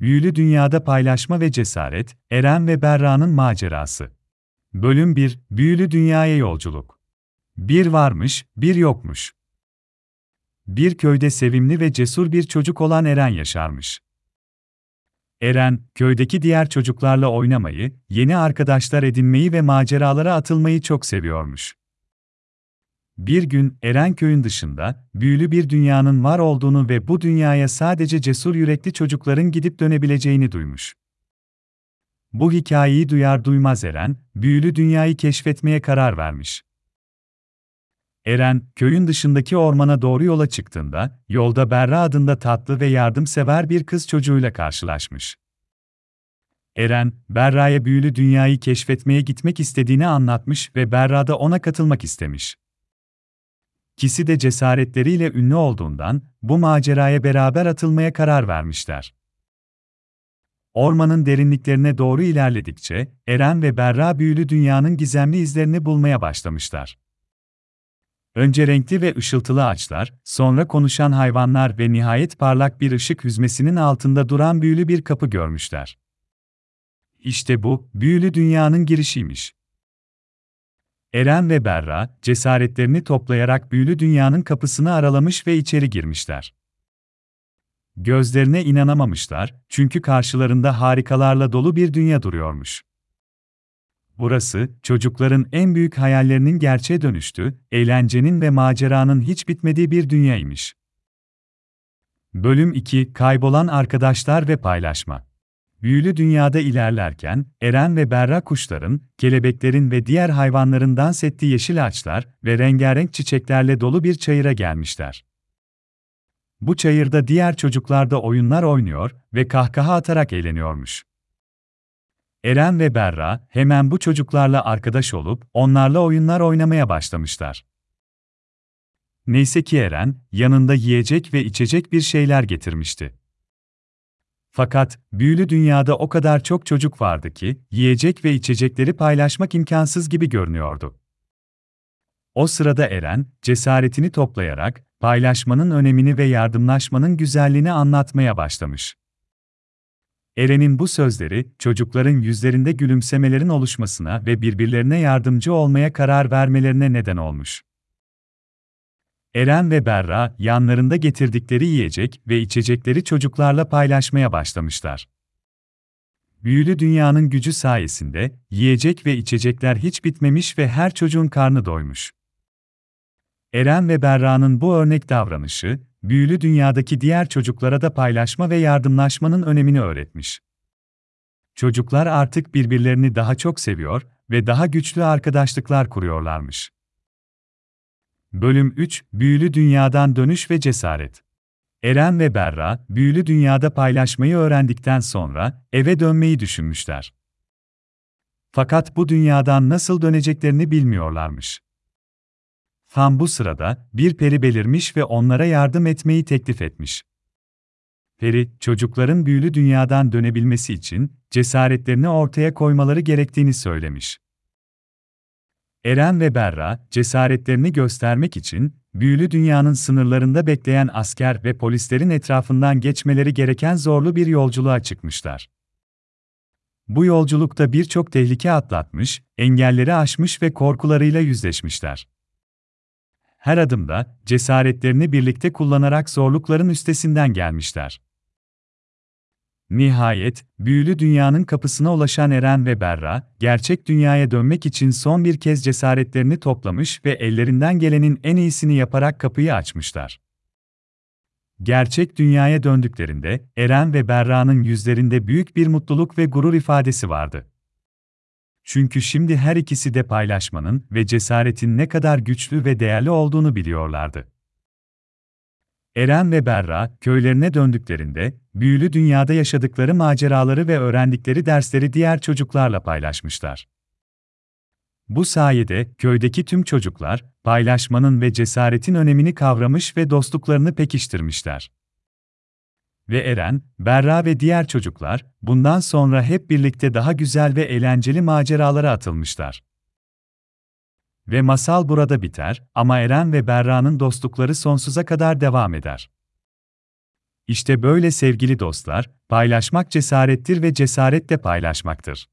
Büyülü Dünyada Paylaşma ve Cesaret, Eren ve Berra'nın Macerası. Bölüm 1, Büyülü Dünyaya Yolculuk. Bir varmış, bir yokmuş. Bir köyde sevimli ve cesur bir çocuk olan Eren yaşarmış. Eren, köydeki diğer çocuklarla oynamayı, yeni arkadaşlar edinmeyi ve maceralara atılmayı çok seviyormuş. Bir gün Eren köyün dışında büyülü bir dünyanın var olduğunu ve bu dünyaya sadece cesur yürekli çocukların gidip dönebileceğini duymuş. Bu hikayeyi duyar duymaz Eren, büyülü dünyayı keşfetmeye karar vermiş. Eren, köyün dışındaki ormana doğru yola çıktığında, yolda Berra adında tatlı ve yardımsever bir kız çocuğuyla karşılaşmış. Eren, Berra'ya büyülü dünyayı keşfetmeye gitmek istediğini anlatmış ve Berra da ona katılmak istemiş. İkisi de cesaretleriyle ünlü olduğundan bu maceraya beraber atılmaya karar vermişler. Ormanın derinliklerine doğru ilerledikçe Eren ve Berra büyülü dünyanın gizemli izlerini bulmaya başlamışlar. Önce renkli ve ışıltılı ağaçlar, sonra konuşan hayvanlar ve nihayet parlak bir ışık hüzmesinin altında duran büyülü bir kapı görmüşler. İşte bu, büyülü dünyanın girişiymiş. Eren ve Berra, cesaretlerini toplayarak büyülü dünyanın kapısını aralamış ve içeri girmişler. Gözlerine inanamamışlar, çünkü karşılarında harikalarla dolu bir dünya duruyormuş. Burası, çocukların en büyük hayallerinin gerçeğe dönüştü, eğlencenin ve maceranın hiç bitmediği bir dünyaymış. Bölüm 2 Kaybolan Arkadaşlar ve Paylaşma Büyülü dünyada ilerlerken, Eren ve Berra kuşların, kelebeklerin ve diğer hayvanların dans ettiği yeşil ağaçlar ve rengarenk çiçeklerle dolu bir çayıra gelmişler. Bu çayırda diğer çocuklar da oyunlar oynuyor ve kahkaha atarak eğleniyormuş. Eren ve Berra hemen bu çocuklarla arkadaş olup onlarla oyunlar oynamaya başlamışlar. Neyse ki Eren yanında yiyecek ve içecek bir şeyler getirmişti. Fakat büyülü dünyada o kadar çok çocuk vardı ki yiyecek ve içecekleri paylaşmak imkansız gibi görünüyordu. O sırada Eren cesaretini toplayarak paylaşmanın önemini ve yardımlaşmanın güzelliğini anlatmaya başlamış. Eren'in bu sözleri, çocukların yüzlerinde gülümsemelerin oluşmasına ve birbirlerine yardımcı olmaya karar vermelerine neden olmuş. Eren ve Berra, yanlarında getirdikleri yiyecek ve içecekleri çocuklarla paylaşmaya başlamışlar. Büyülü dünyanın gücü sayesinde yiyecek ve içecekler hiç bitmemiş ve her çocuğun karnı doymuş. Eren ve Berra'nın bu örnek davranışı, büyülü dünyadaki diğer çocuklara da paylaşma ve yardımlaşmanın önemini öğretmiş. Çocuklar artık birbirlerini daha çok seviyor ve daha güçlü arkadaşlıklar kuruyorlarmış. Bölüm 3 Büyülü Dünyadan Dönüş ve Cesaret Eren ve Berra, büyülü dünyada paylaşmayı öğrendikten sonra eve dönmeyi düşünmüşler. Fakat bu dünyadan nasıl döneceklerini bilmiyorlarmış. Tam bu sırada bir peri belirmiş ve onlara yardım etmeyi teklif etmiş. Peri, çocukların büyülü dünyadan dönebilmesi için cesaretlerini ortaya koymaları gerektiğini söylemiş. Eren ve Berra, cesaretlerini göstermek için büyülü dünyanın sınırlarında bekleyen asker ve polislerin etrafından geçmeleri gereken zorlu bir yolculuğa çıkmışlar. Bu yolculukta birçok tehlike atlatmış, engelleri aşmış ve korkularıyla yüzleşmişler her adımda cesaretlerini birlikte kullanarak zorlukların üstesinden gelmişler. Nihayet, büyülü dünyanın kapısına ulaşan Eren ve Berra, gerçek dünyaya dönmek için son bir kez cesaretlerini toplamış ve ellerinden gelenin en iyisini yaparak kapıyı açmışlar. Gerçek dünyaya döndüklerinde, Eren ve Berra'nın yüzlerinde büyük bir mutluluk ve gurur ifadesi vardı. Çünkü şimdi her ikisi de paylaşmanın ve cesaretin ne kadar güçlü ve değerli olduğunu biliyorlardı. Eren ve Berra, köylerine döndüklerinde, büyülü dünyada yaşadıkları maceraları ve öğrendikleri dersleri diğer çocuklarla paylaşmışlar. Bu sayede köydeki tüm çocuklar, paylaşmanın ve cesaretin önemini kavramış ve dostluklarını pekiştirmişler ve Eren, Berra ve diğer çocuklar, bundan sonra hep birlikte daha güzel ve eğlenceli maceralara atılmışlar. Ve masal burada biter ama Eren ve Berra'nın dostlukları sonsuza kadar devam eder. İşte böyle sevgili dostlar, paylaşmak cesarettir ve cesaret de paylaşmaktır.